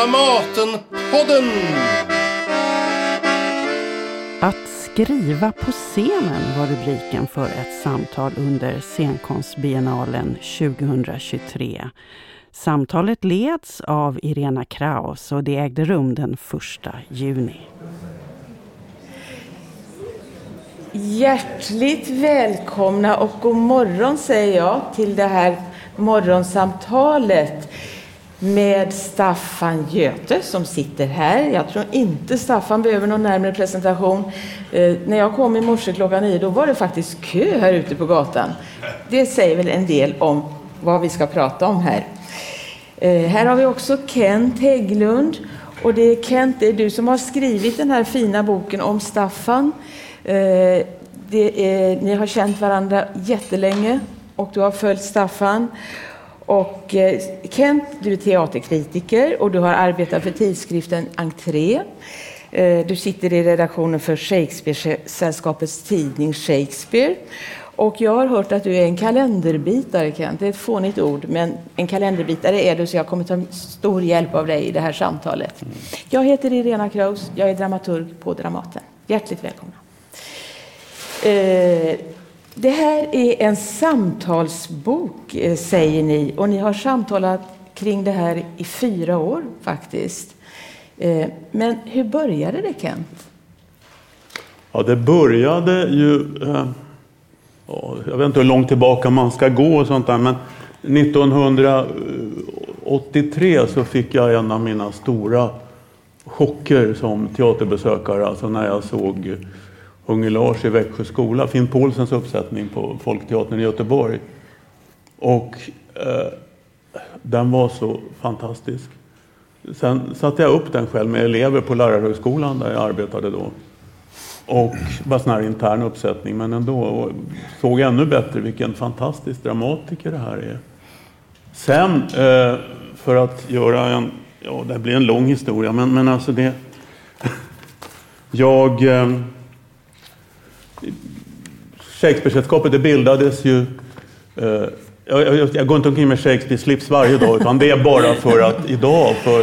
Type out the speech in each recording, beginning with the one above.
Dramatenpodden! Att skriva på scenen var rubriken för ett samtal under scenkonstbiennalen 2023. Samtalet leds av Irena Kraus och det ägde rum den 1 juni. Hjärtligt välkomna och god morgon säger jag till det här morgonsamtalet med Staffan Göte som sitter här. Jag tror inte Staffan behöver någon närmare presentation. Eh, när jag kom i morse klockan nio då var det faktiskt kö här ute på gatan. Det säger väl en del om vad vi ska prata om här. Eh, här har vi också Kent Hägglund. Och det är Kent, det är du som har skrivit den här fina boken om Staffan. Eh, är, ni har känt varandra jättelänge och du har följt Staffan. Och eh, Kent, du är teaterkritiker och du har arbetat för tidskriften Entré. Eh, du sitter i redaktionen för Shakespeare-sällskapets tidning Shakespeare. Och jag har hört att du är en kalenderbitare, Kent. Det är ett fånigt ord, men en kalenderbitare är du, så jag kommer ta stor hjälp av dig i det här samtalet. Jag heter Irena Kraus, jag är dramaturg på Dramaten. Hjärtligt välkomna. Eh, det här är en samtalsbok, eh, säger ni, och ni har samtalat kring det här i fyra år faktiskt. Eh, men hur började det, Kent? Ja, det började ju... Eh, jag vet inte hur långt tillbaka man ska gå och sånt där, men 1983 så fick jag en av mina stora chocker som teaterbesökare, alltså när jag såg Unge Lars i Växjö skola, Finn Paulsens uppsättning på Folkteatern i Göteborg. Och eh, den var så fantastisk. Sen satte jag upp den själv med elever på Lärarhögskolan där jag arbetade då. Och bara sån här intern uppsättning, men ändå. Och såg ännu bättre vilken fantastisk dramatiker det här är. Sen, eh, för att göra en, ja det blir en lång historia, men, men alltså det... jag... Eh, Shakespeare-sällskapet det bildades ju... Eh, jag, jag, jag, går inte omkring med Shakespeare-slips varje dag, utan det är bara för att idag, för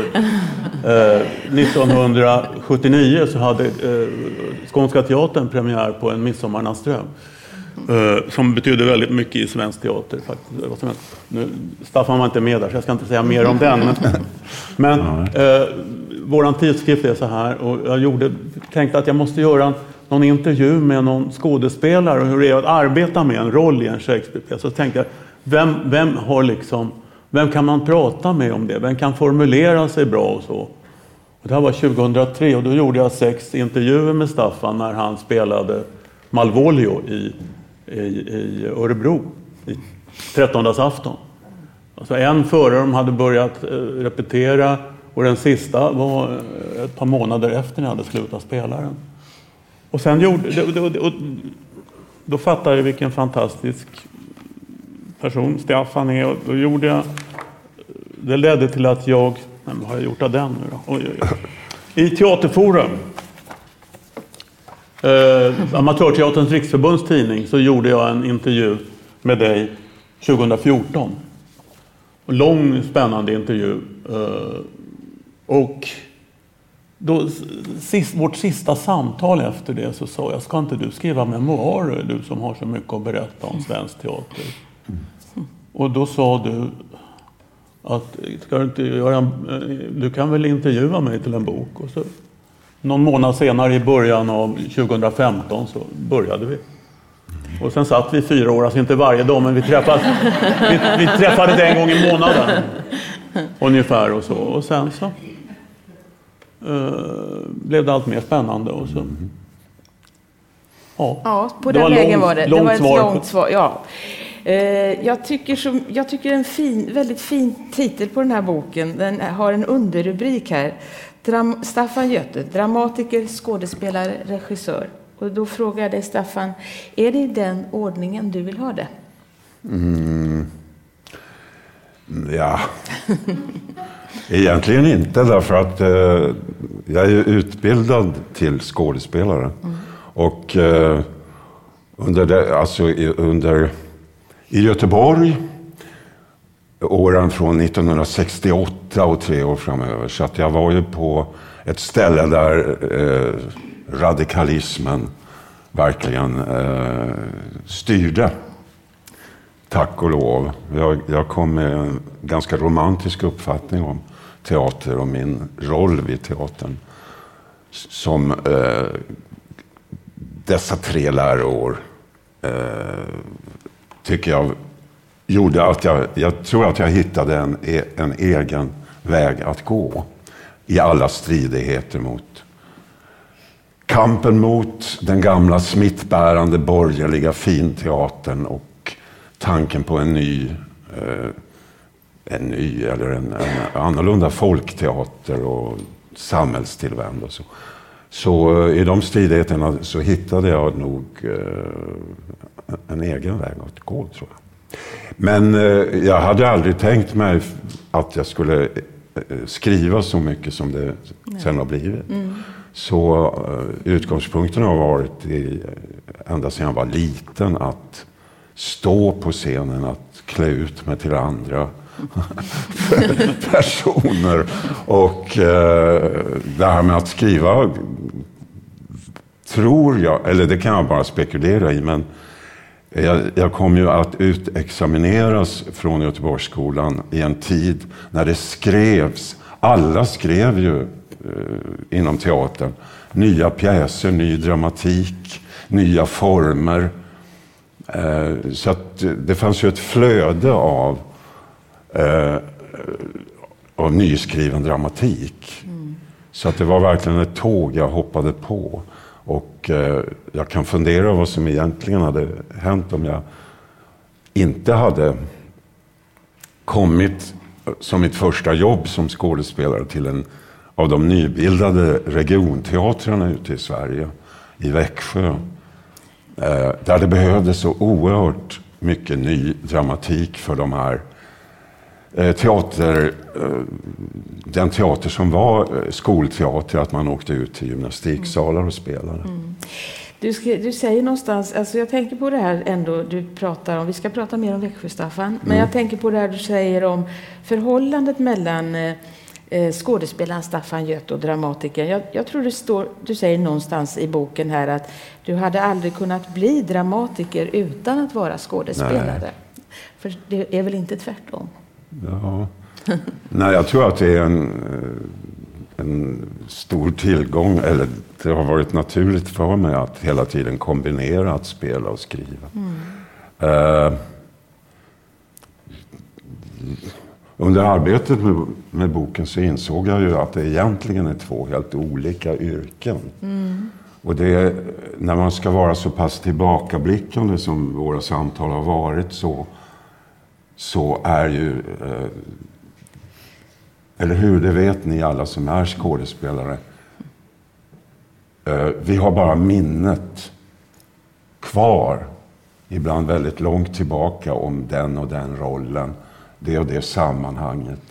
eh, 1979, så hade eh, Skånska Teatern premiär på En Midsommarnattsdröm. Eh, som betyder väldigt mycket i svensk teater. Faktiskt. Nu, Staffan var inte med där, så jag ska inte säga mer om den. Men, men eh, vår tidskrift är så här, och jag gjorde, tänkte att jag måste göra en någon intervju med någon skådespelare och hur det är att arbeta med en roll i en Shakespeare-pjäs. Så tänkte jag, vem, vem, har liksom, vem kan man prata med om det? Vem kan formulera sig bra och så? Och det här var 2003 och då gjorde jag sex intervjuer med Staffan när han spelade Malvolio i, i, i Örebro i trettondagsafton. Alltså en före de hade börjat eh, repetera och den sista var eh, ett par månader efter när jag hade slutat spela den. Och sen gjorde, då, och, då fattade jag vilken fantastisk person Staffan är. Och då gjorde jag, det ledde till att jag, nej, vad har jag gjort av den nu då? Oj, oj, oj. I Teaterforum, eh, Amatörteaterns riksförbunds tidning, så gjorde jag en intervju med dig 2014. Lång spännande intervju. Eh, och då, sist, vårt sista samtal efter det så sa jag, ska inte du skriva memoarer, du som har så mycket att berätta om svensk teater? Och då sa du att, ska du, inte göra en, du kan väl intervjua mig till en bok? Och så, någon månad senare i början av 2015 så började vi. Och sen satt vi fyra år, alltså inte varje dag, men vi träffades, vi, vi träffades en gång i månaden. Ungefär och så. Och sen så blev det allt mer spännande. Och så. Ja, ja på den vägen lång, var det. Det var ett svar. långt svar. Ja. Uh, jag tycker, som, jag tycker en fin, väldigt fin titel på den här boken. Den har en underrubrik här. Dram, Staffan Göte, dramatiker, skådespelare, regissör. Och då frågar jag dig Staffan, är det i den ordningen du vill ha det? Mm. Ja. Egentligen inte därför att eh, jag är utbildad till skådespelare. Mm. Och eh, under, det, alltså, i, under, i Göteborg åren från 1968 och tre år framöver. Så att jag var ju på ett ställe där eh, radikalismen verkligen eh, styrde. Tack och lov. Jag, jag kom med en ganska romantisk uppfattning om teater och min roll vid teatern. Som eh, dessa tre läroår eh, tycker jag gjorde att jag, jag tror att jag hittade en, e, en egen väg att gå i alla stridigheter mot kampen mot den gamla smittbärande borgerliga finteatern och tanken på en ny, eh, en ny eller en, en annorlunda folkteater och samhällstillvänd och så. Så eh, i de stridigheterna så hittade jag nog eh, en egen väg att gå, tror jag. Men jag hade aldrig tänkt mig att jag skulle skriva så mycket som det Nej. sen har blivit. Mm. Så utgångspunkten har varit, i, ända sedan jag var liten, att stå på scenen, att klä ut mig till andra personer. Och eh, det här med att skriva, tror jag, eller det kan jag bara spekulera i, men jag, jag kom ju att utexamineras från Göteborgsskolan i en tid när det skrevs, alla skrev ju eh, inom teatern, nya pjäser, ny dramatik, nya former. Eh, så att det fanns ju ett flöde av, eh, av nyskriven dramatik. Mm. Så att det var verkligen ett tåg jag hoppade på. Och eh, jag kan fundera vad som egentligen hade hänt om jag inte hade kommit som mitt första jobb som skådespelare till en av de nybildade regionteatrarna ute i Sverige, i Växjö. Eh, där det behövdes så oerhört mycket ny dramatik för de här Eh, teater, eh, den teater som var skolteater, att man åkte ut till gymnastiksalar och spelade. Mm. Du, du, säger någonstans, alltså jag tänker på det här ändå, du pratar om, vi ska prata mer om Växjö Staffan, mm. men jag tänker på det här du säger om förhållandet mellan skådespelaren Staffan Göt och dramatikern. Jag, jag, tror det står, du säger någonstans i boken här att du hade aldrig kunnat bli dramatiker utan att vara skådespelare. Nej. För det är väl inte tvärtom? Ja. Nej, jag tror att det är en, eh, en stor tillgång, eller det har varit naturligt för mig att hela tiden kombinera att spela och skriva. Mm. Uh, under arbetet med, med, boken så insåg jag ju att det egentligen är två helt olika yrken. Mm. Och det, när man ska vara så pass tillbakablickande som våra samtal har varit så så är ju, eh, eller hur, det vet ni alla som är skådespelare. Eh, vi har bara minnet kvar, ibland väldigt långt tillbaka, om den och den rollen, det och det sammanhanget.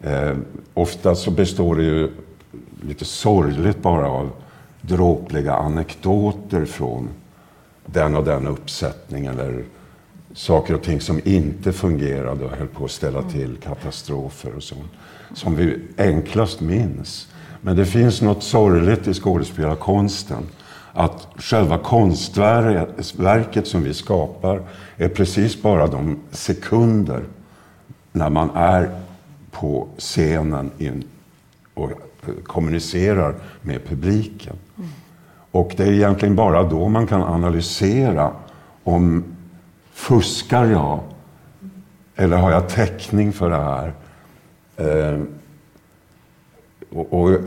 Eh, ofta så består det ju lite sorgligt bara av dråpliga anekdoter från den och den uppsättningen eller saker och ting som inte fungerade och höll på att ställa mm. till katastrofer och sånt. Som vi enklast minns. Men det finns något sorgligt i skådespelarkonsten. Att själva konstverket som vi skapar är precis bara de sekunder när man är på scenen in och eh, kommunicerar med publiken. Mm. Och det är egentligen bara då man kan analysera om Fuskar jag? Eller har jag täckning för det här? Eh, och, och,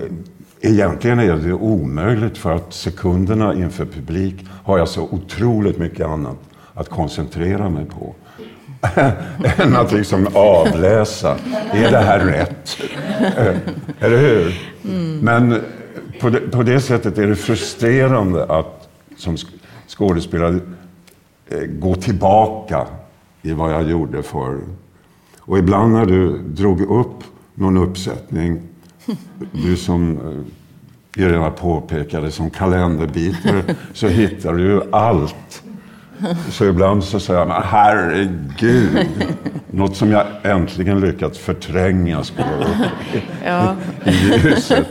egentligen är det omöjligt för att sekunderna inför publik har jag så otroligt mycket annat att koncentrera mig på. än att liksom avläsa. Är det här rätt? Eh, eller hur? Mm. Men på det, på det sättet är det frustrerande att som skådespelare Eh, gå tillbaka i vad jag gjorde förr. Och ibland när du drog upp någon uppsättning, du som eh, Irena påpekade som kalenderbitare, så hittar du allt så ibland så säger jag, men herregud. Något som jag äntligen lyckats förtränga skulle upp Ja. i ljuset.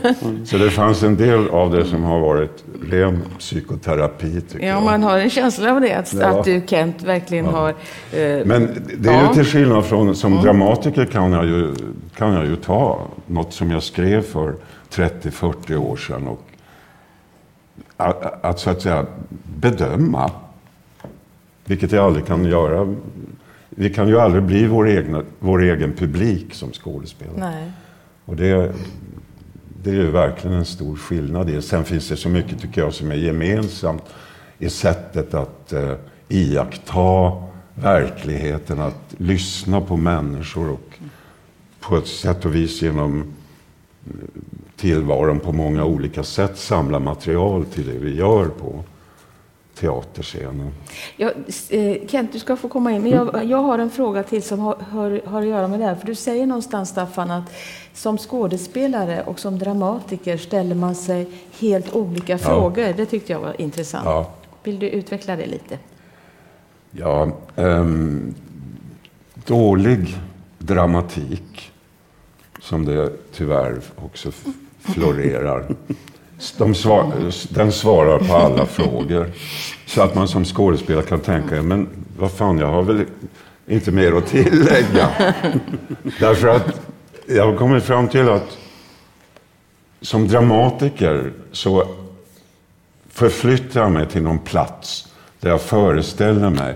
Så det fanns en del av det som har varit ren psykoterapi tycker ja, jag. man har en känsla av det, att, Ja. att du Kent verkligen har... eh, Men det är Ja. Mm. ju till skillnad från, som dramatiker kan jag, ju, kan jag ju ta något som jag skrev för 30-40 år sedan och att, att så att säga bedöma, vilket jag aldrig kan göra. Vi kan ju aldrig bli vår, egna, vår egen publik som skådespelare. nej. Och det, det är ju verkligen en stor skillnad i. Sen finns det så mycket, tycker jag, som är gemensamt i sättet att eh, iaktta verkligheten, att lyssna på människor och på ett sätt och vis genom eh, tillvaron på många olika sätt samla material till det vi gör på teaterscenen. Ja, eh, Kent, du ska få komma in. Men jag, jag har en fråga till som har, har, har att göra med det här. För du säger någonstans, Staffan, att som skådespelare och som dramatiker ställer man sig helt olika frågor. Det tyckte jag var intressant. Ja. Vill du utveckla det lite? Ja, ehm, dålig dramatik, som det tyvärr också florerar. De svar, den svarar på alla frågor. Så att man som skådespelare kan tänka, men vad fan, jag har väl inte mer att tillägga. Därför att jag har kommit fram till att som dramatiker så förflyttar jag mig till någon plats där jag föreställer mig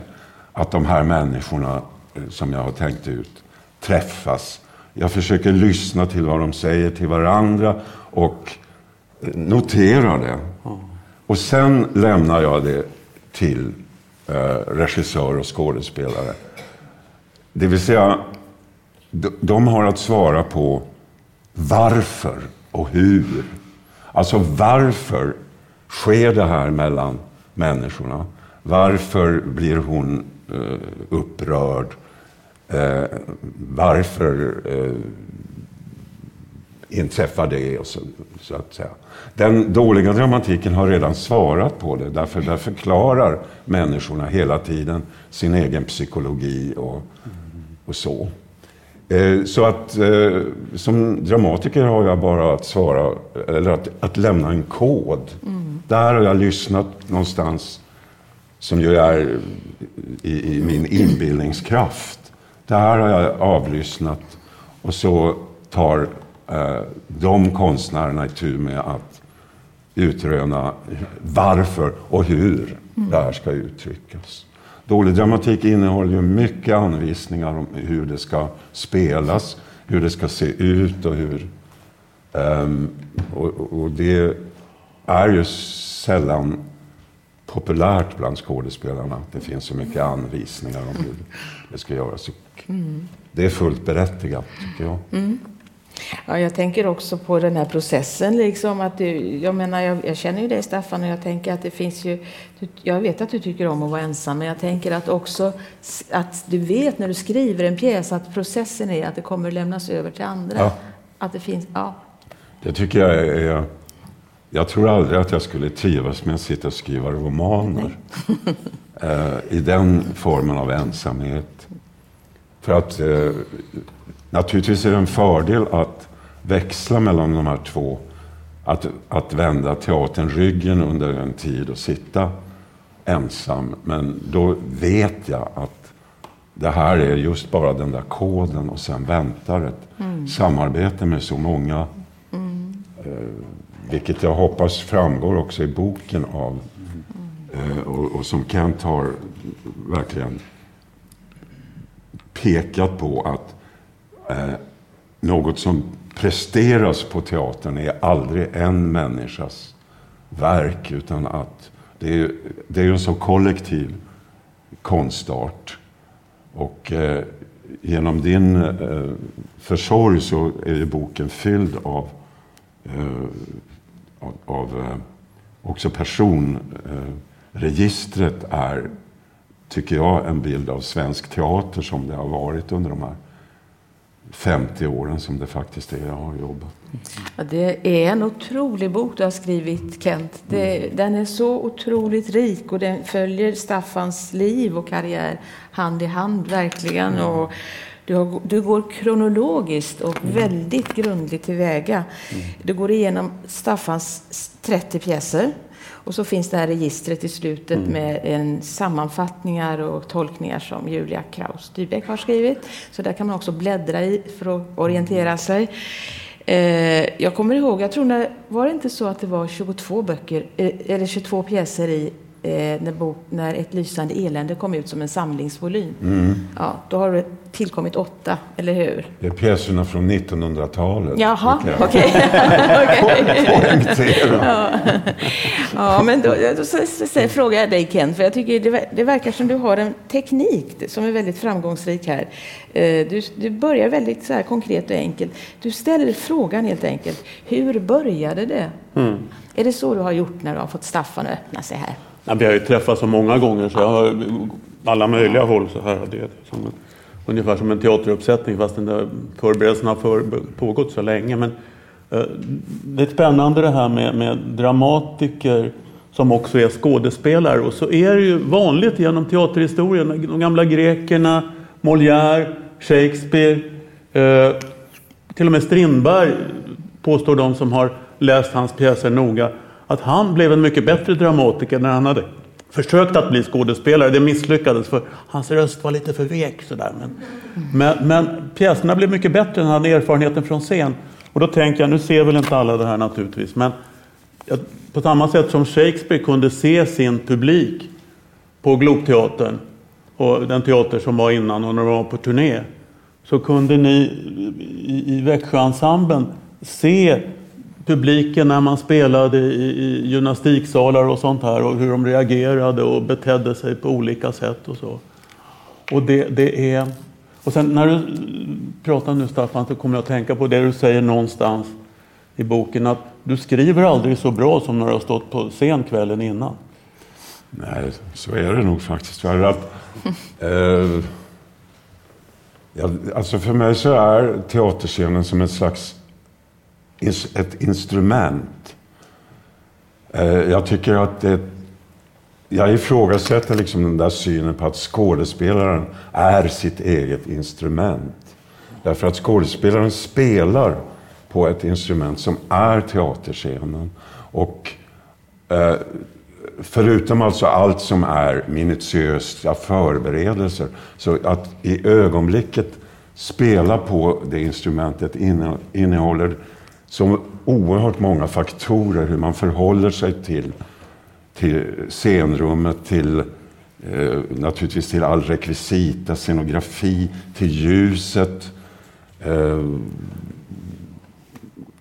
att de här människorna eh, som jag har tänkt ut träffas. Jag försöker lyssna till vad de säger till varandra och eh, notera det. Och sen lämnar jag det till eh, regissör och skådespelare. Det vill säga, de, de har att svara på varför och hur. Alltså varför sker det här mellan människorna? Varför blir hon eh, upprörd? Eh, varför eh, inträffar det? Och så, så att säga. Den dåliga dramatiken har redan svarat på det. Därför där förklarar människorna hela tiden sin egen psykologi och, och så. Eh, Så att eh, som dramatiker har jag bara att svara, eller att, att lämna en kod. Där har jag lyssnat någonstans som ju är i, i min inbildningskraft. Där har jag avlyssnat och så tar de konstnärerna itu med att utröna varför och hur det här ska uttryckas. Dålig dramatik innehåller ju mycket anvisningar om hur det ska spelas, hur det ska se ut och hur... ehm, och, och- det är ju sällan populärt bland skådespelarna det finns så mycket anvisningar om hur det ska göras. Och Det är fullt berättigat, tycker jag. Ja, jag tänker också på den här processen. Liksom, att du, jag, menar, jag, jag känner ju dig Staffan och jag tänker att det finns ju... Du, jag vet att du tycker om att vara ensam men jag tänker att också att du vet när du skriver en pjäs att processen är att det kommer lämnas över till andra. Ja. Att det finns... Ja. Det tycker jag är... Jag tror aldrig att jag skulle trivas med att sitta och skriva romaner. eh, I den formen av ensamhet. För att eh, naturligtvis är det en fördel att växla mellan de här två. Att, att vända teatern ryggen under en tid och sitta ensam. Men då vet jag att det här är just bara den där koden och sen väntar ett samarbete med så många vilket jag hoppas framgår också i boken av eh, och, och som Kent har verkligen pekat på att eh, något som presteras på teatern är aldrig en människas verk utan att det är, det är ju en så kollektiv konstart. Och eh, genom din eh, försorg så är ju boken fylld av eh, av, av eh, också personregistret eh, är, tycker jag, en bild av svensk teater som det har varit under de här 50 åren som det faktiskt är jag har jobbat. Ja, det är en otrolig bok du har skrivit, Kent. Det, den är så otroligt rik och den följer Staffans liv och karriär hand i hand, verkligen. Och du, har, du går kronologiskt och väldigt grundligt tillväga. Du går igenom Staffans 30 pjäser. Och så finns det här registret i slutet Mm. med en sammanfattningar och tolkningar som Julia Kraus Dybeck har skrivit. Så där kan man också bläddra i för att orientera sig. Eh, jag kommer ihåg, jag tror när, var det inte så att det var 22 böcker, eh, eller 22 pjäser i eh, när, bok, när Ett lysande elände kom ut som en samlingsvolym. Mm. Ja, då har det tillkommit åtta, eller hur? Det är pjäserna från 1900-talet. Jaha, okej. Okej. poängtera. Ja, men då, då så, så, så, frågar jag dig Ken, för jag tycker det, det verkar som du har en teknik som är väldigt framgångsrik här. Eh, Du, du börjar väldigt så här konkret och enkelt. Du ställer frågan helt enkelt. Hur började det? Är det så du har gjort när du har fått Staffan att öppna sig här? Ja, vi har ju träffats så många gånger så jag har alla möjliga håll så här. Det som ungefär som en teateruppsättning fast den där förberedelserna har för, pågått så länge. Men, eh, det är spännande det här med, med dramatiker som också är skådespelare. Och så är det ju vanligt genom teaterhistorien. De gamla grekerna, Molière, Shakespeare, eh, till och med Strindberg påstår de som har läst hans pjäser noga att han blev en mycket bättre dramatiker när han hade försökt att bli skådespelare. Det misslyckades för hans röst var lite för vek. Sådär. Men, men, men pjäserna blev mycket bättre när han hade erfarenheten från scen. Och då tänker jag, nu ser väl inte alla det här naturligtvis, men jag, på samma sätt som Shakespeare kunde se sin publik på Globteatern och den teater som var innan och när de var på turné så kunde ni i, i Växjöensemblen se publiken när man spelade i, i gymnastiksalar och sånt här och hur de reagerade och betedde sig på olika sätt och så. Och det, det är... Och sen när du pratar nu Staffan så kommer jag att tänka på det du säger någonstans i boken att du skriver aldrig så bra som när du har stått på scen kvällen innan. Nej, så är det nog faktiskt. För att, eh, ja, alltså för mig så är teaterscenen som ett slags ett instrument. Eh, jag tycker att det, jag ifrågasätter liksom den där synen på att skådespelaren är sitt eget instrument. Därför att skådespelaren spelar på ett instrument som är teaterscenen. Och eh, förutom alltså allt som är minutiösa förberedelser, så att i ögonblicket spela på det instrumentet innehåller så oerhört många faktorer, hur man förhåller sig till, till scenrummet, till eh, naturligtvis till all rekvisita, scenografi, till ljuset eh,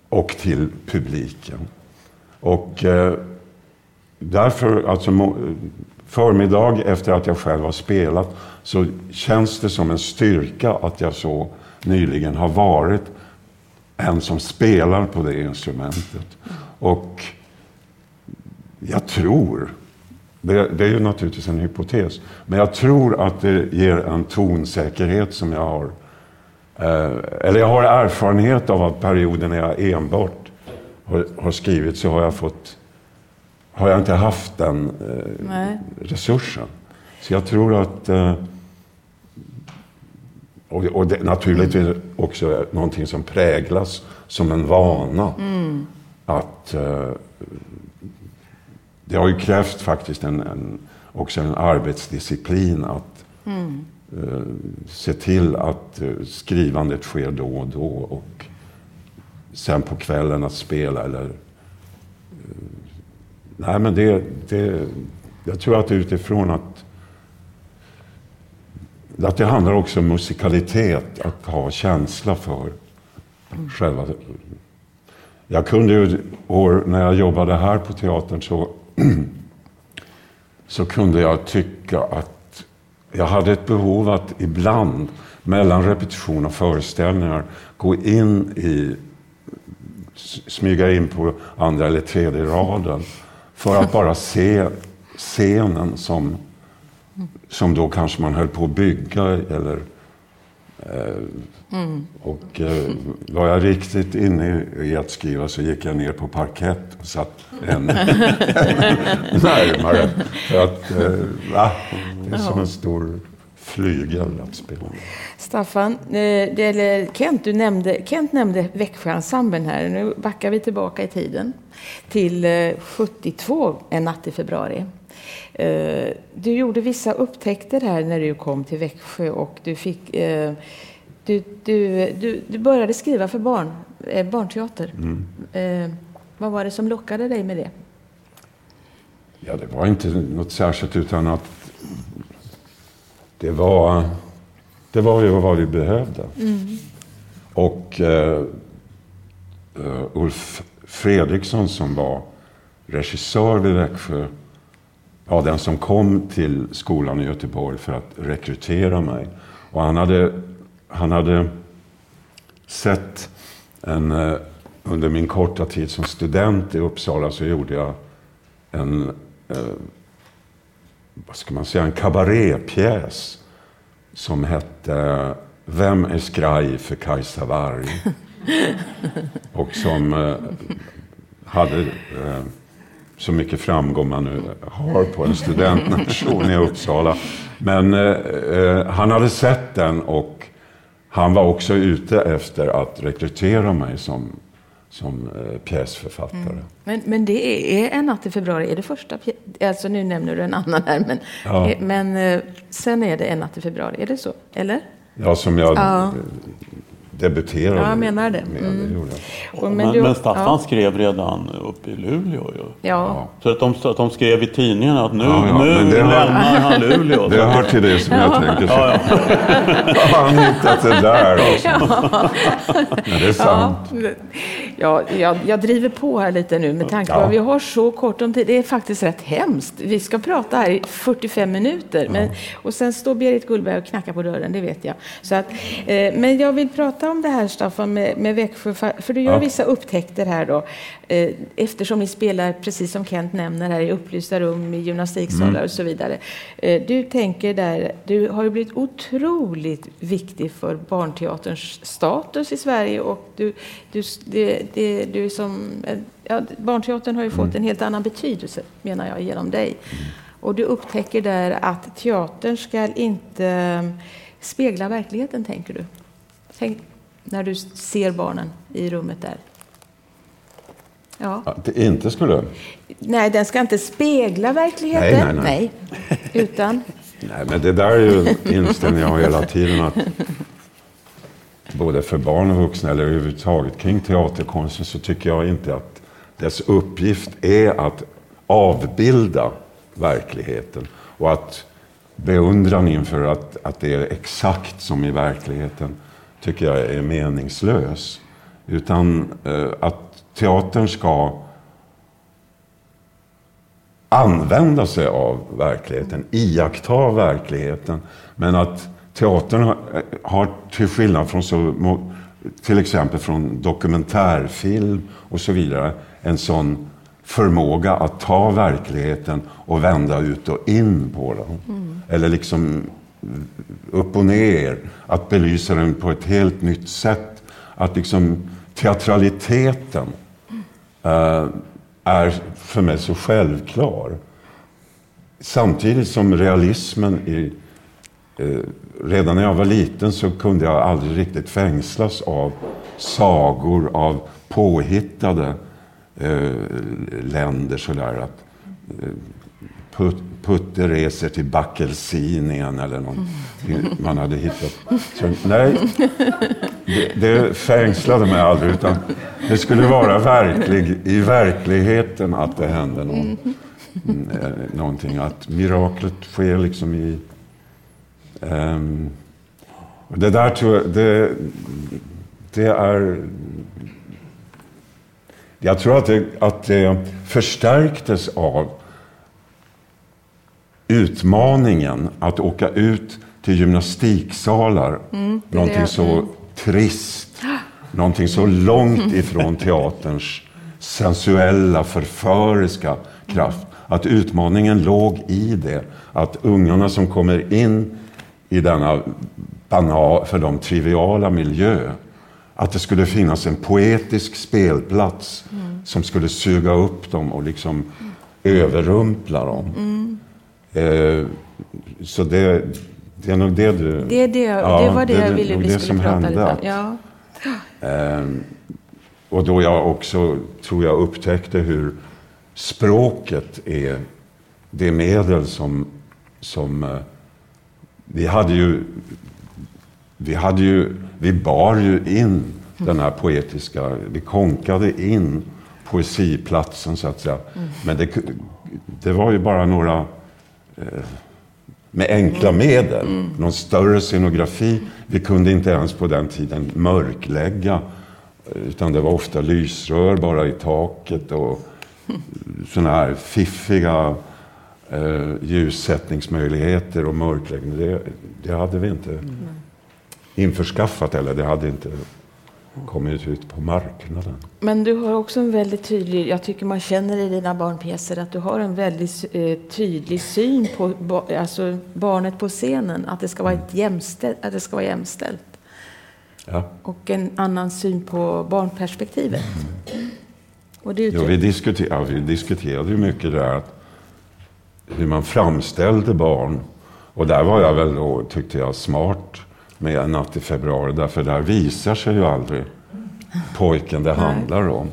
och till publiken. Och eh, därför, alltså förmiddag efter att jag själv har spelat, så känns det som en styrka att jag så nyligen har varit en som spelar på det instrumentet. Och jag tror, det, det är ju naturligtvis en hypotes, men jag tror att det ger en tonsäkerhet som jag har. Eh, eller jag har erfarenhet av att perioden när jag enbart har, har skrivit så har jag fått har jag inte haft den eh, resursen. Så jag tror att eh, och, och det, naturligtvis också någonting som präglas som en vana. Att eh, det har ju krävt faktiskt en, en, också en arbetsdisciplin att eh, se till att eh, skrivandet sker då och då och sen på kvällen att spela eller Nej, men det, det, jag tror att utifrån att, att det handlar också om musikalitet, att ha känsla för själva... Jag kunde ju, år, när jag jobbade här på teatern så, så kunde jag tycka att jag hade ett behov att ibland, mellan repetition och föreställningar, gå in i smyga in på andra eller tredje raden för att bara se scenen som, som då kanske man höll på att bygga eller Mm. Och eh, var jag riktigt inne i att skriva så gick jag ner på parkett och satt en, närmare. För att, eh? Det är som en stor flygel att spela. Staffan, eh, eller Kent, du nämnde, Kent nämnde Växjöensemblen här. Nu backar vi tillbaka i tiden till 72, en natt i februari. Du gjorde vissa upptäckter här när du kom till Växjö och du fick du, du, du, du började skriva för barn, eh, barnteater. Mm. Eh, vad var det som lockade dig med det? Ja, det var inte något särskilt utan att det var, det var ju vad vi behövde. Mm. Och uh, uh, Ulf Fredriksson som var regissör vid Växjö, ja, den som kom till skolan i Göteborg för att rekrytera mig. Och han hade han hade sett en, eh, under min korta tid som student i Uppsala så gjorde jag en, eh, vad ska man säga, en kabarépjäs som hette Vem är skraj för Kajsa Warg? Och som eh, hade eh, så mycket framgång man nu har på en studentnation i Uppsala. Men eh, eh, han hade sett den och han var också ute efter att rekrytera mig som, som eh, pjäsförfattare. Mm. Men, men det är En natt i februari, är det första Alltså nu nämner du en annan här, men, ja. men eh, sen är det En natt i februari, är det så? Eller? Ja, som jag ja debuterade. Ja, jag menar det. Mm. det men, men, du, men, Staffan ja. skrev redan uppe i Luleå ju. Ja. Så att de, att de skrev i tidningen att nu, ja, ja, nu lämnar han Luleå. Det hör till det som jag tänker. Så. Ja, ja. Har han hittat det där? Alltså. Ja. ja, det är sant. Ja, jag, jag driver på här lite nu med tanke på att vi har så kort om tid. Det är faktiskt rätt hemskt. Vi ska prata här i 45 minuter. Men, och sen står Berit Gullberg och knackar på dörren, det vet jag. Så att, eh, men jag vill prata om det här Staffan med, med Växjö, för du gör ja. vissa upptäckter här då. Eh, eftersom ni spelar, precis som Kent nämner, här i upplysta rum, i gymnastiksalar mm. och så vidare. Eh, du tänker där, du har ju blivit otroligt viktig för barnteaterns status i Sverige och du, du, det, det, du som, ja, barnteatern har ju fått mm. en helt annan betydelse, menar jag, genom dig. Och du upptäcker där att teatern ska inte eh, spegla verkligheten, tänker du. Tänk, när du ser barnen i rummet där? Ja. Att det inte skulle? Nej, den ska inte spegla verkligheten. Nej, nej, nej. nej utan? Nej, men det där är ju inställningen jag har hela tiden. Att både för barn och vuxna, eller överhuvudtaget kring teaterkonsten, så tycker jag inte att dess uppgift är att avbilda verkligheten. Och att beundran inför att, att det är exakt som i verkligheten tycker jag är meningslös. Utan eh, att teatern ska använda sig av verkligheten, iaktta verkligheten. Men att teatern har, till skillnad från så, till exempel från dokumentärfilm och så vidare, en sån förmåga att ta verkligheten och vända ut och in på den. Mm. Eller liksom upp och ner, att belysa den på ett helt nytt sätt. Att liksom teatraliteten uh, är för mig så självklar. Samtidigt som realismen i, Eh, redan när jag var liten så kunde jag aldrig riktigt fängslas av sagor av påhittade eh, länder sådär. Att, eh, Put, Putte reser till Backelsinien eller någon. man hade hittat. Så, nej, det, det fängslade mig aldrig. Utan det skulle vara verklig, i verkligheten att det hände någon, mm. Eh, någonting. Att miraklet sker liksom i... Um, det där tror jag, det, det är... Jag tror att det, att det förstärktes av utmaningen att åka ut till gymnastiksalar. Mm, någonting det. så mm. trist. Någonting så långt ifrån teaterns sensuella, förföriska kraft. Att utmaningen låg i det. Att ungarna som kommer in i denna banal, för dem triviala miljö. Att det skulle finnas en poetisk spelplats mm. som skulle suga upp dem och liksom mm. överrumpla dem. Mm. Eh, så det, det är nog det du... Det, det, ja, det var det, det jag ville vi skulle prata hände. lite om. Ja. Eh, och då jag också, tror jag, upptäckte hur språket är det medel som, som eh, vi hade ju, vi hade ju, vi bar ju in den här poetiska, vi konkade in poesiplatsen så att säga. Mm. Men det, det var ju bara några eh, med enkla mm. medel. Mm. Någon större scenografi. Vi kunde inte ens på den tiden mörklägga. Utan det var ofta lysrör bara i taket och sådana här fiffiga eh, ljussättningsmöjligheter och mörkläggning. Det, det hade vi inte mm. införskaffat eller det hade inte kommit ut på marknaden. Men du har också en väldigt tydlig, jag tycker man känner i dina barnpjäser att du har en väldigt eh, tydlig syn på alltså barnet på scenen, att det ska vara, ett jämställt, att det ska vara jämställt. Ja. Och en annan syn på barnperspektivet. Mm. Och det jo, vi, diskuter, ja, vi diskuterade ju mycket där att hur man framställde barn. Och där var jag väl då, tyckte jag, smart med En natt i februari. Därför där visar sig ju aldrig pojken det handlar om.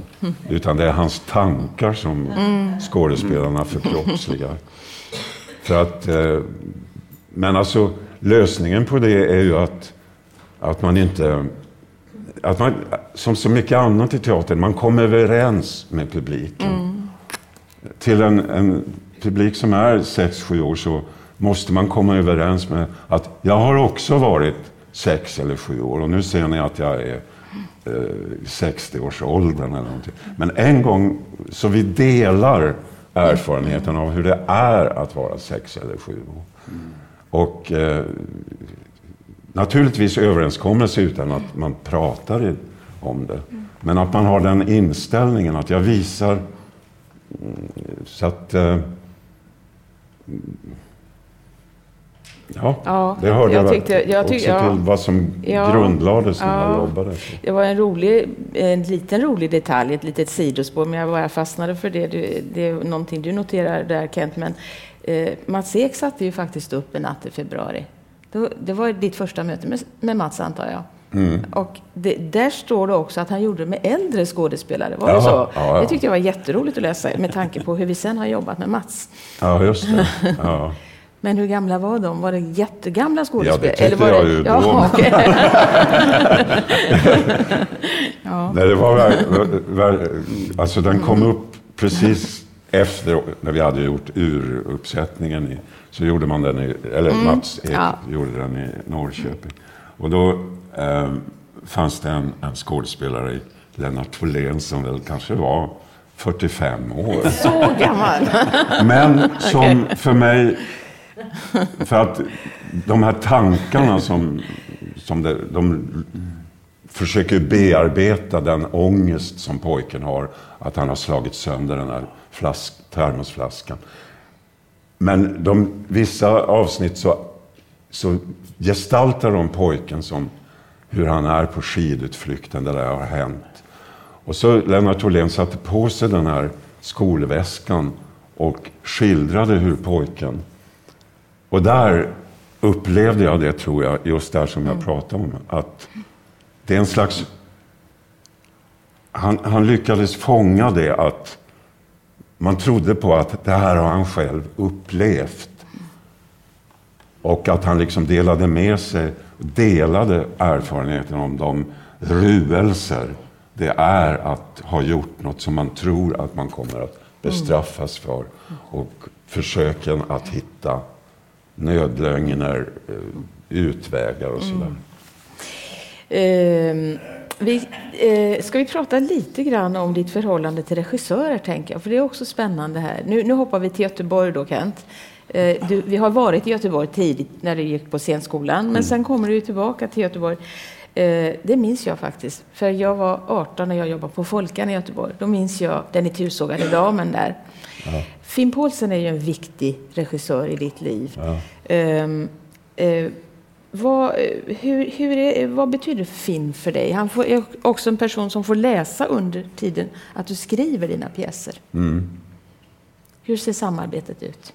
Utan det är hans tankar som mm. skådespelarna förkroppsligar. För att, eh, men alltså lösningen på det är ju att, att man inte... Att man, som så mycket annat i teatern, man kommer överens med publiken. Mm. Till en, en publik som är 6-7 år så måste man komma överens med att jag har också varit sex eller sju år och nu ser ni att jag är eh, 60-årsåldern eller någonting. Men en gång, så vi delar erfarenheten av hur det är att vara sex eller sju år. Och eh, naturligtvis överenskommelse utan att man pratar om det. Men att man har den inställningen att jag visar mm, så att eh, Ja, ja det hörde jag, tyckte, jag tyckte, också ja, till vad som ja, grundlades när ja, jag jobbade. Det var en, rolig, en liten rolig detalj, ett litet sidospår, men jag bara fastnade för det. Det, det är någonting du noterar där Kent, men eh, Mats Ek satte ju faktiskt upp en natt i februari. Det, det var ditt första möte med, med Mats, antar jag? Mm. Och det, där står det också att han gjorde det med äldre skådespelare. Var Jaha, det så? Ja, ja. Det tyckte jag var jätteroligt att läsa med tanke på hur vi sen har jobbat med Mats. Ja, just det. Ja. Men hur gamla var de? Var det jättegamla skådespelare? Ja, det tyckte Eller var jag det... ju då. Ja, okay. ja. Nej, det var, alltså den kom upp precis efter, när vi hade gjort uruppsättningen. I, så gjorde man den i, eller mm. Mats Ek ja. gjorde den i Norrköping. Och då eh, fanns det en, en skådespelare, Lennart Tholén, som väl kanske var 45 år. Så gammal? Men som för mig för att de här tankarna som, som det, de försöker bearbeta den ångest som pojken har, att han har slagit sönder den här flask, termosflaskan. Men de, vissa avsnitt så, så gestaltar de pojken som hur han är på skidutflykten där det har hänt. Och så Lennart Tholén satte på sig den här skolväskan och skildrade hur pojken och där upplevde jag det, tror jag, just där som jag mm. pratade om. Att det är en slags... Han, han lyckades fånga det att man trodde på att det här har han själv upplevt. Och att han liksom delade med sig, delade erfarenheten om de ruelser det är att ha gjort något som man tror att man kommer att bestraffas för. Och försöken att hitta nödlögner, eh, utvägar och sådär. Mm. Eh, vi, eh, ska vi prata lite grann om ditt förhållande till regissörer, tänker jag, för det är också spännande här. Nu, nu hoppar vi till Göteborg då, Kent. Eh, du, vi har varit i Göteborg tidigt när du gick på scenskolan, men mm. sen kommer du tillbaka till Göteborg. Eh, det minns jag faktiskt, för jag var 18 när jag jobbade på Folkan i Göteborg. Då minns jag den itusågade damen där. Ja. Finn Paulsen är ju en viktig regissör i ditt liv. Ja. Um, uh, vad, hur, hur är, vad betyder Finn för dig? Han får, är också en person som får läsa under tiden att du skriver dina pjäser. Mm. Hur ser samarbetet ut?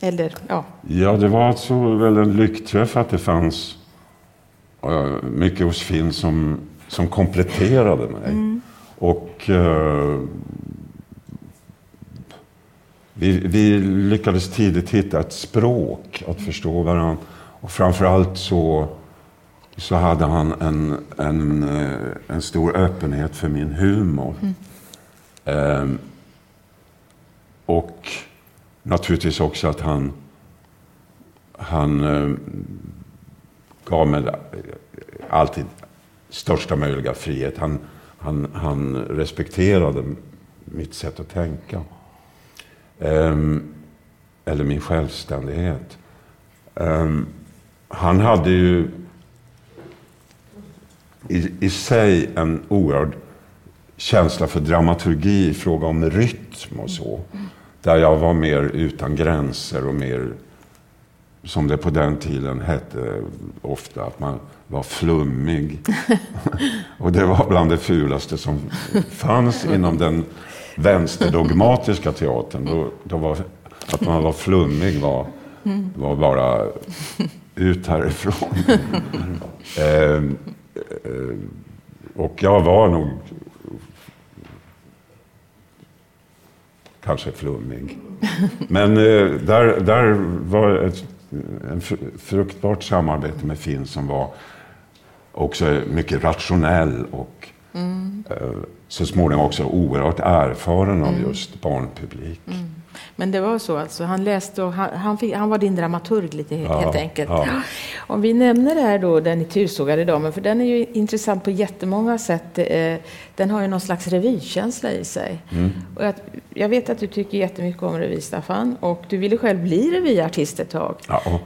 Eller, ja. Ja, det var alltså väl en lyckträff att det fanns uh, mycket hos Finn som, som kompletterade mig. Mm. Och uh, vi, vi lyckades tidigt hitta ett språk att förstå varandra. Och framförallt så, så hade han en, en, eh, en stor öppenhet för min humor. Mm. och naturligtvis också att han, han eh, gav mig alltid största möjliga frihet. Han, han, han respekterade mitt sätt att tänka. Um, eller min självständighet. Um, han hade ju i, i sig en oerhörd känsla för dramaturgi i fråga om rytm och så. Där jag var mer utan gränser och mer, som det på den tiden hette ofta, att man var flummig. och det var bland det fulaste som fanns inom den vänsterdogmatiska teatern. Då, då var, att man var flummig var, var bara ut härifrån. eh, eh, och jag var nog kanske flummig. Men eh, där, där var ett en fruktbart samarbete med Finn som var också mycket rationell och mm. eh, så småningom också oerhört erfaren av mm. just barnpublik. Mm. Men det var så alltså, han läste och han, han, fick, han var din dramaturg lite ja, helt enkelt. Ja. Om vi nämner här då, den itusågade damen, för den är ju intressant på jättemånga sätt. Eh, den har ju någon slags revykänsla i sig. Mm. Och jag, jag, vet att du tycker jättemycket om revy, Staffan, och du ville själv bli revyartist ett tag. Ja.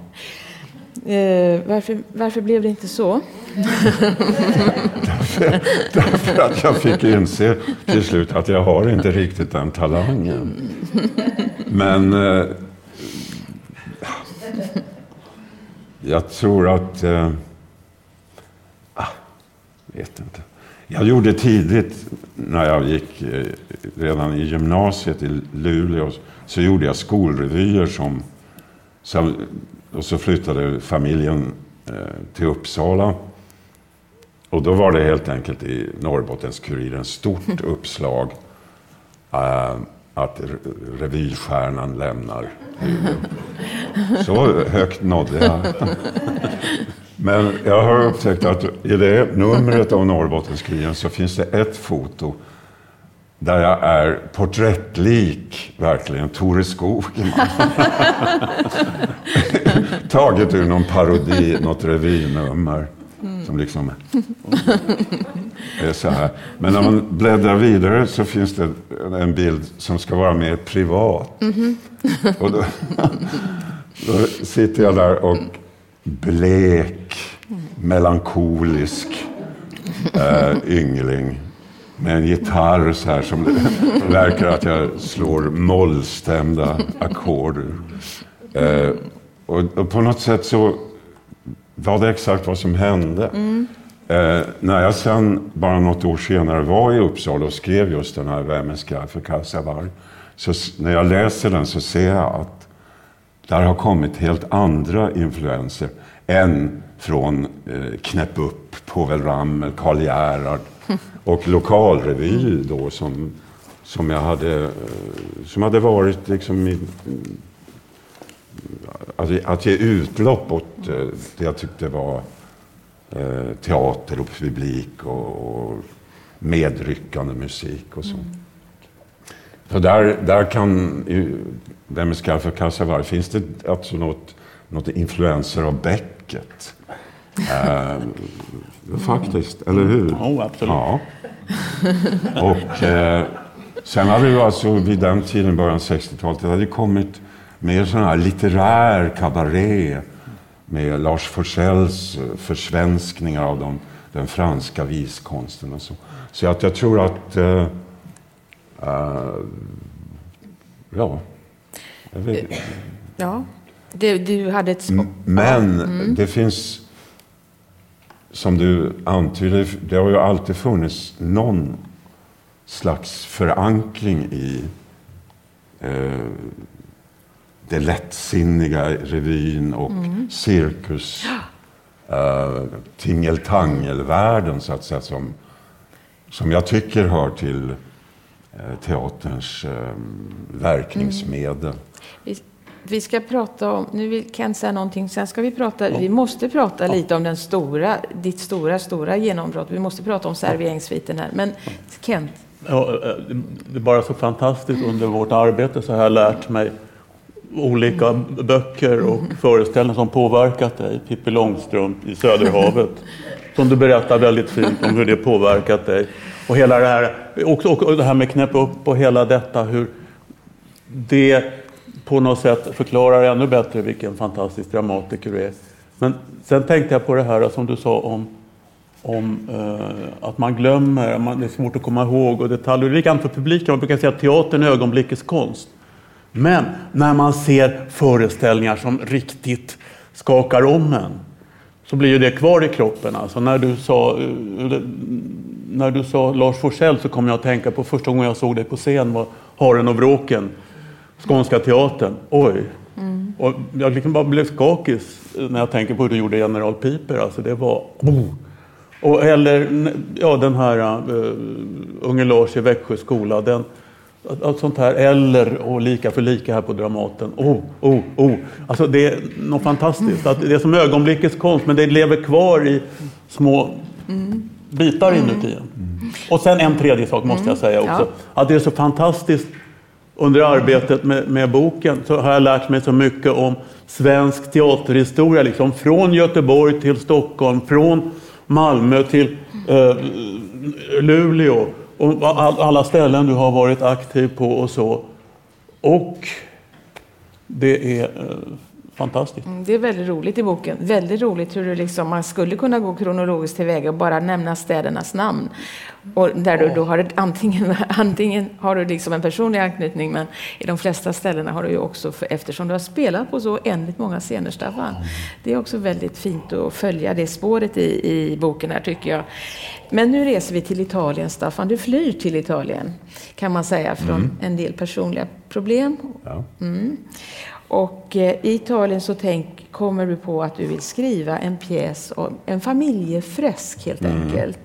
Eh, varför, varför blev det inte så? därför, därför, att jag fick inse till slut att jag har inte riktigt den talangen. Men eh, jag tror att... Eh, ah, vet inte. Jag gjorde tidigt, när jag gick eh, redan i gymnasiet i Luleå, så gjorde jag skolrevyer som, som och så flyttade familjen eh, till Uppsala. Och då var det helt enkelt i Norrbottens-Kuriren stort uppslag eh, att revystjärnan lämnar Så högt nådde jag. Men jag har upptäckt att i det numret av Norrbottenskrigen så finns det ett foto där jag är porträttlik, verkligen, Tore Skogman. Taget ur någon parodi, något revynummer. Mm. Som liksom är så här. Men när man bläddrar vidare så finns det en bild som ska vara mer privat. Mm. Och då, då sitter jag där och blek, melankolisk äh, yngling med en gitarr så här som det verkar att jag slår mollstämda ackord. Eh, och, och, på något sätt så var det exakt vad som hände. Mm. Eh, när jag sen, bara något år senare, var i Uppsala och skrev just den här Vem är för Kasavar. Så när jag läser den så ser jag att där har kommit helt andra influenser än från eh, Knäpp upp, Povel Ramel, Karl Gerhard och lokalrevy då som, som jag hade, eh, som hade varit liksom i, att, att ge utlopp åt eh, det jag tyckte var eh, teater och publik och, och medryckande musik och så. Mm. Så där, där kan, Vem skarv för Kassavar, finns det alltså något, något influenser av Beckett? eh, faktiskt, eller hur? Oh, absolut. Ja. Och eh, sen hade det alltså vid den tiden, början 60-talet, det hade kommit mer sån här litterär kabaré med Lars Forssells eh, försvenskningar av de, den franska viskonsten och så. Så att jag tror att... Uh, uh, ja. Ja. Det, du hade ett... Men mm. det finns som du antyder, det har ju alltid funnits någon slags förankring i eh, det lättsinniga revyn och mm. cirkus uh, tingeltangelvärlden så att säga som, som jag tycker hör till uh, teaterns uh, verkningsmedel. Mm. Vi, vi, ska prata om, nu vill Kent säga någonting, sen ska vi prata, ja. vi måste prata ja. lite om den stora, ditt stora, stora genombrott. Vi måste prata om serveringssviten här. Men Kent? Ja, det är bara så fantastiskt under vårt arbete så har jag lärt mig olika böcker och föreställningar som påverkat dig. Pippi Långstrump i Söderhavet. Som du berättar väldigt fint om hur det påverkat dig. Och hela det här, och, och det här med knäpp upp och hela detta hur det på något sätt förklarar ännu bättre vilken fantastisk dramatiker du är. Men sen tänkte jag på det här som du sa om, om uh, att man glömmer, man, det är svårt att komma ihåg och detaljer. Det är likadant för publiken. Man brukar säga att teatern är ögonblickets konst. Men när man ser föreställningar som riktigt skakar om en så blir ju det kvar i kroppen. Alltså när, du sa, eh, när du sa Lars Forssell så kom jag att tänka på första gången jag såg dig på scen var Haren och vråken, Skånska teatern. Oj! Mm. Och jag liksom bara blev skakig när jag tänker på hur du gjorde General Piper. Alltså det var... Oh. Och, eller ja, den här uh, Unge Lars i Växjö skola. Den, allt sånt här. Eller och lika för lika här på Dramaten. Oh, oh, oh. Alltså det är något fantastiskt. Att det är som ögonblickets konst, men det lever kvar i små bitar inuti en. Och sen en tredje sak måste jag säga också. Att det är så fantastiskt under arbetet med, med, boken så har jag lärt mig så mycket om svensk teaterhistoria. Liksom från Göteborg till Stockholm, från Malmö till eh, Luleå och alla ställen du har varit aktiv på och så. Och det är eh, fantastiskt. Mm, det är väldigt roligt i boken. Väldigt roligt hur du liksom, man skulle kunna gå kronologiskt tillväga och bara nämna städernas namn. Och där du då har antingen, antingen har du liksom en personlig anknytning, men i de flesta ställena har du ju också, för, eftersom du har spelat på så oändligt många scener, Staffan. Det är också väldigt fint att följa det spåret i, i boken här, tycker jag. Men nu reser vi till Italien, Staffan. Du flyr till Italien, kan man säga, från mm. en del personliga problem. Ja. Mm. Och eh, i Italien så tänk, kommer du på att du vill skriva en pjäs, en familjefresk helt mm. enkelt.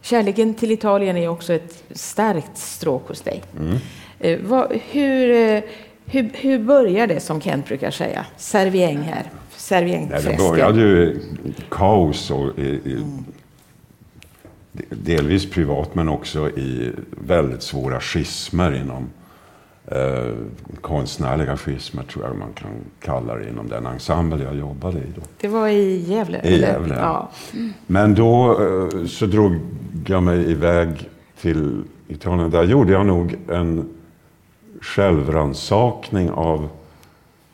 Kärleken till Italien är också ett starkt stråk hos dig. Mm. Eh, vad, hur, eh, hur, hur börjar det, som Kent brukar säga? Servieng här. Serviengfresken. Det började ju kaos och i, i, delvis privat men också i väldigt svåra schismer inom eh, konstnärliga schismer tror jag man kan kalla det inom den ensemble jag jobbade i. Då. Det var i Gävle? I Gävle, ja. Men då eh, så drog jag mig iväg till Italien. Där gjorde jag nog en självransakning av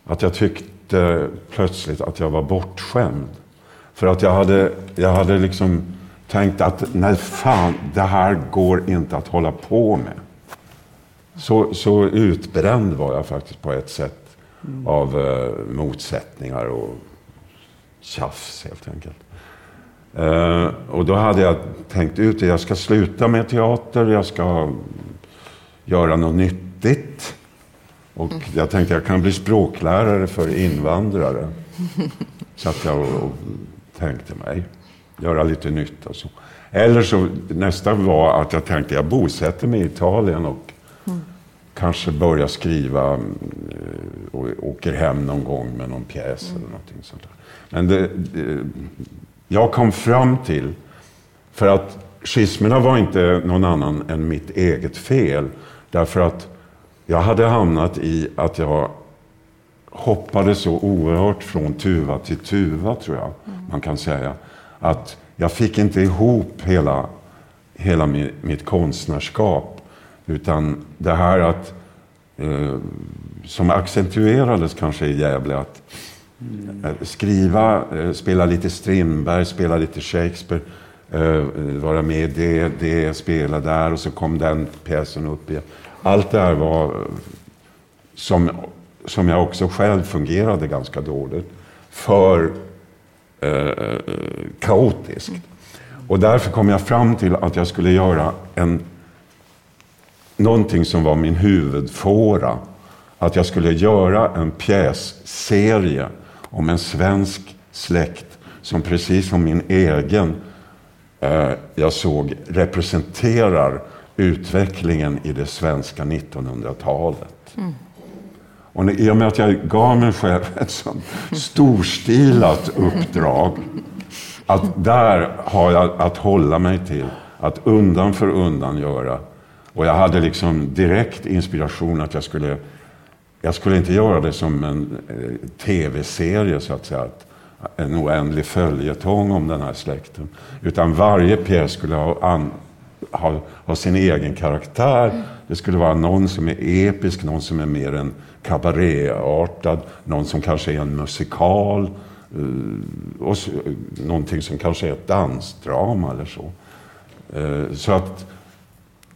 att jag tyckte plötsligt att jag var bortskämd. För att jag hade, jag hade liksom tänkt att nej fan, det här går inte att hålla på med. Så, så utbränd var jag faktiskt på ett sätt mm. av uh, motsättningar och tjafs helt enkelt. Uh, och då hade jag tänkt ut det. Jag ska sluta med teater, jag ska göra något nyttigt. Och mm. jag tänkte jag kan bli språklärare för invandrare. Så att jag och, och tänkte mig göra lite nytt och så. Eller så nästa var att jag tänkte jag bosätter mig i Italien och. Kanske börjar skriva mm, och åker hem någon gång med någon pjäs mm. eller någonting sånt där. Men det, det, jag kom fram till, för att schismerna var inte någon annan än mitt eget fel. Därför att jag hade hamnat i att jag hoppade så oerhört från tuva till tuva, tror jag mm. man kan säga att jag fick inte ihop hela, hela mitt konstnärskap. Utan det här att, eh, som accentuerades kanske i Gävle, att mm. skriva, eh, spela lite Strindberg, spela lite Shakespeare, eh, vara med i det, det, spela där och så kom den pjäsen upp igen. Allt det här var som, som jag också själv fungerade ganska dåligt. För eh, kaotiskt. Och därför kom jag fram till att jag skulle göra en, någonting som var min huvudfåra. Att jag skulle göra en pjässerie om en svensk släkt som precis som min egen eh, jag såg representerar utvecklingen i det svenska 1900-talet. Mm. Och i och med att jag gav mig själv ett sånt storstilat uppdrag, att där har jag att hålla mig till, att undan för undan göra. Och jag hade liksom direkt inspiration att jag skulle, jag skulle inte göra det som en eh, tv-serie så att säga, en oändlig följetong om den här släkten. Utan varje pjäs skulle ha, an, ha, ha sin egen karaktär. Det skulle vara någon som är episk, någon som är mer en kabaréartad, någon som kanske är en musikal eh, och någonting som kanske är ett dansdrama eller så. Eh, så att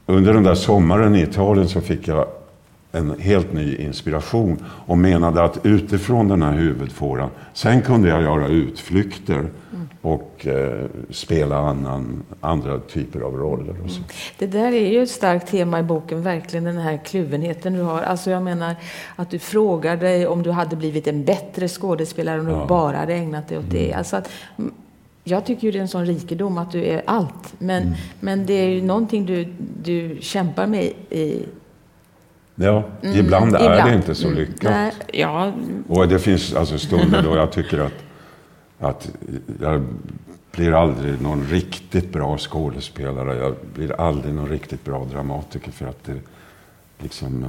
under den där sommaren i Italien så fick jag en helt ny inspiration och menade att utifrån den här huvudfåran, sen kunde jag göra utflykter mm. och eh, spela annan, andra typer av roller. Och så. Mm. Det där är ju ett starkt tema i boken, verkligen den här kluvenheten du har. Alltså jag menar att du frågar dig om du hade blivit en bättre skådespelare om ja. du bara hade ägnat dig åt det. Mm. Alltså att, jag tycker ju det är en sån rikedom att du är allt. Men, mm. men det är ju någonting du, du kämpar med i Ja, mm, ibland är ibland. det inte så mm. lyckat. Nej, ja. Och det finns alltså stunder då jag tycker att, att jag blir aldrig någon riktigt bra skådespelare. Jag blir aldrig någon riktigt bra dramatiker för att det liksom...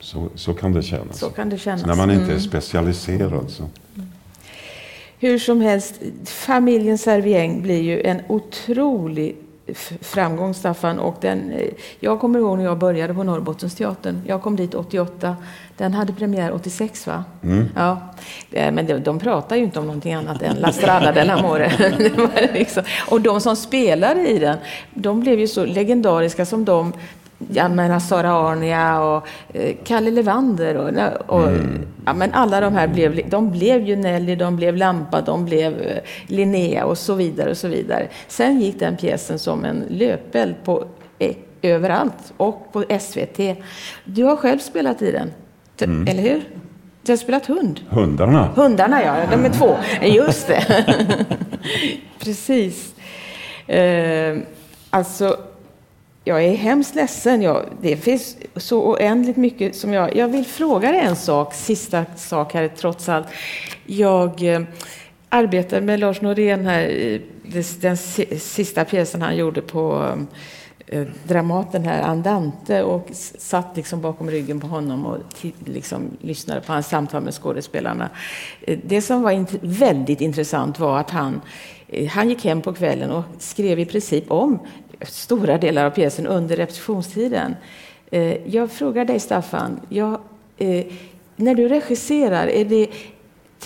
Så, så kan det kännas. Så kan det kännas. Så när man inte är mm. specialiserad så. Hur som helst, familjen Servieng blir ju en otrolig framgång, Staffan. Och den, eh, jag kommer ihåg när jag började på Norrbottensteatern. Jag kom dit 88. Den hade premiär 86, va? Mm. Ja. Eh, men de, de pratar ju inte om någonting annat än La Strada dell'Amore. liksom. Och de som spelade i den, de blev ju så legendariska som de jag menar Sara Arnia och eh, Kalle Levander och, och mm. ja, men alla de här blev, de blev ju Nelly, de blev Lampa, de blev eh, Linnea och så vidare och så vidare. Sen gick den pjäsen som en löpeld på eh, överallt och på SVT. Du har själv spelat i den, mm. eller hur? Du har spelat hund. Hundarna. Hundarna, ja. De är två. Just det. Precis. Eh, alltså, jag är hemskt ledsen. Jag, det finns så oändligt mycket som jag... Jag vill fråga dig en sak, sista sak här trots allt. Jag eh, arbetade med Lars Norén här, den sista pjäsen han gjorde på eh, eh Dramaten här, Andante, och satt liksom bakom ryggen på honom och liksom lyssnade på hans samtal med skådespelarna. Eh, det som var int väldigt intressant var att han eh, han gick hem på kvällen och skrev i princip om stora delar av pjäsen under repetitionstiden. Eh, jag frågar dig, Staffan, jag, eh, när du regisserar, är det,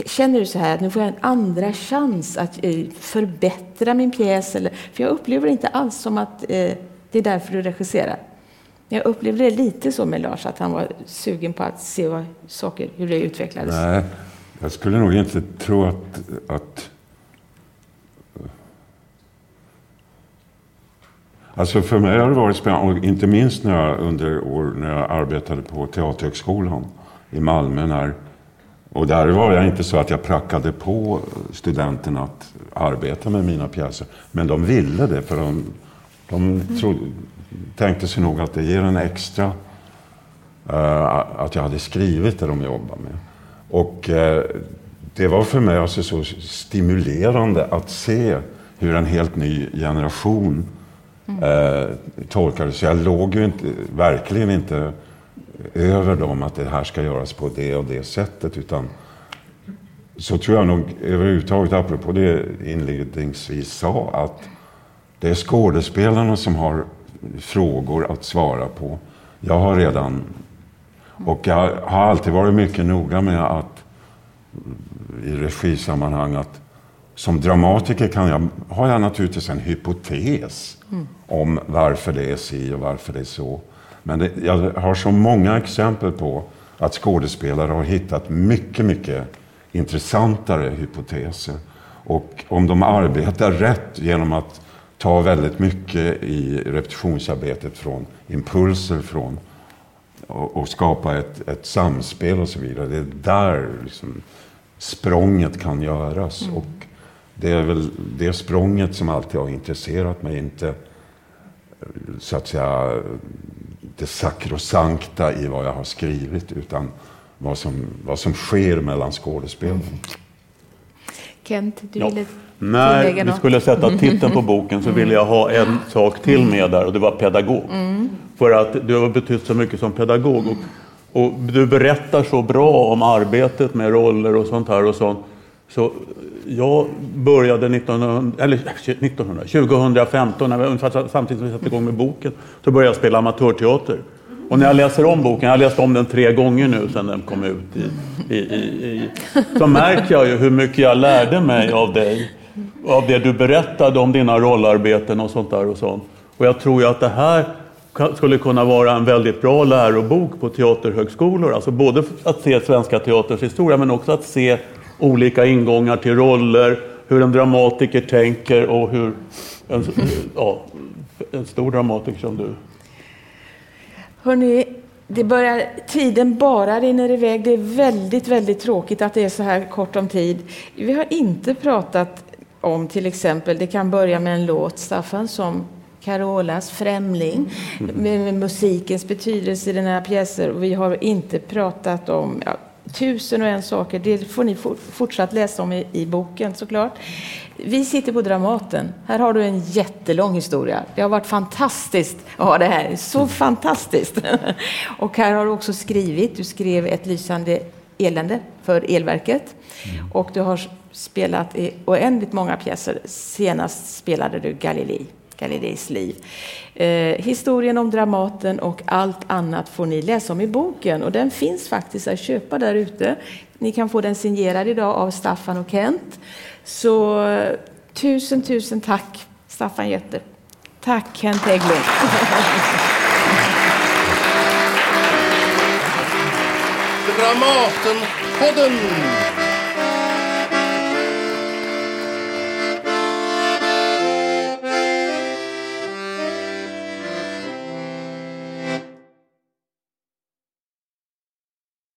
känner du så här att nu får jag en andra chans att eh, förbättra min pjäs? Eller, för jag upplever det inte alls som att eh, det är därför du regisserar. Jag upplevde det lite så med Lars, att han var sugen på att se vad, saker, hur det utvecklades. Nej, jag skulle nog inte tro att, att Alltså för mig har det varit spännande, och inte minst när jag, under år när jag arbetade på Teaterhögskolan i Malmö. När, och där var jag inte så att jag prackade på studenterna att arbeta med mina pjäser. Men de ville det, för de, de trodde, tänkte sig nog att det ger en extra... Uh, att jag hade skrivit det de jobbade med. Och uh, det var för mig alltså så stimulerande att se hur en helt ny generation eh, tolkade. Så jag låg ju inte, verkligen inte över dem att det här ska göras på det och det sättet. Utan så tror jag nog överhuvudtaget, apropå det inledningsvis sa, att det är skådespelarna som har frågor att svara på. Jag har redan... Och jag har alltid varit mycket noga med att i regisammanhang att som dramatiker kan jag, har jag naturligtvis en hypotes mm. om varför det är si och varför det är så. Men det, jag har så många exempel på att skådespelare har hittat mycket, mycket intressantare hypoteser. Och om de arbetar rätt genom att ta väldigt mycket i repetitionsarbetet från impulser från och, och skapa ett, ett, samspel och så vidare. Det är där liksom språnget kan göras. Mm. Och det är väl det språnget som alltid har intresserat mig. Inte så att säga det sakrosankta i vad jag har skrivit utan vad som, vad som sker mellan skådespelarna. Mm. Kent, du ville När vi skulle sätta titeln på boken så ville jag ha en sak till med där och det var pedagog. Mm. För att du har betytt så mycket som pedagog. Och, och, du berättar så bra om arbetet med roller och sånt här och sånt. Så jag började 1900, eller 1900, 2015, när samtidigt som vi satte igång med boken, så började jag spela amatörteater. Och när jag läser om boken, jag har läst om den tre gånger nu sedan den kom ut, i, i, i, så märker jag ju hur mycket jag lärde mig av dig. Av det du berättade om dina rollarbeten och sånt där och sånt. Och jag tror ju att det här skulle kunna vara en väldigt bra lärobok på teaterhögskolor. Alltså både att se svenska teaterns historia men också att se olika ingångar till roller, hur en dramatiker tänker och hur en, ja, en stor dramatiker som du. Hörrni, det börjar, tiden bara rinner iväg. Det är väldigt, väldigt tråkigt att det är så här kort om tid. Vi har inte pratat om till exempel, det kan börja med en låt, Staffan, som Carolas Främling, med musikens betydelse i den här pjäsen. Vi har inte pratat om ja, tusen och en saker. Det får ni fortsatt läsa om i, i, boken såklart. Vi sitter på Dramaten. Här har du en jättelång historia. Det har varit fantastiskt att ha det här. Så fantastiskt! och här har du också skrivit. Du skrev ett lysande elände för Elverket. Och du har spelat i oändligt många pjäser. Senast spelade du Galilei. Galileis liv. Eh, historien om Dramaten och allt annat får ni läsa om i boken och den finns faktiskt att köpa där ute. Ni kan få den signerad idag av Staffan och Kent. Så eh, tusen, tusen tack Staffan Götte. Tack Kent Hägglund. Dramaten-podden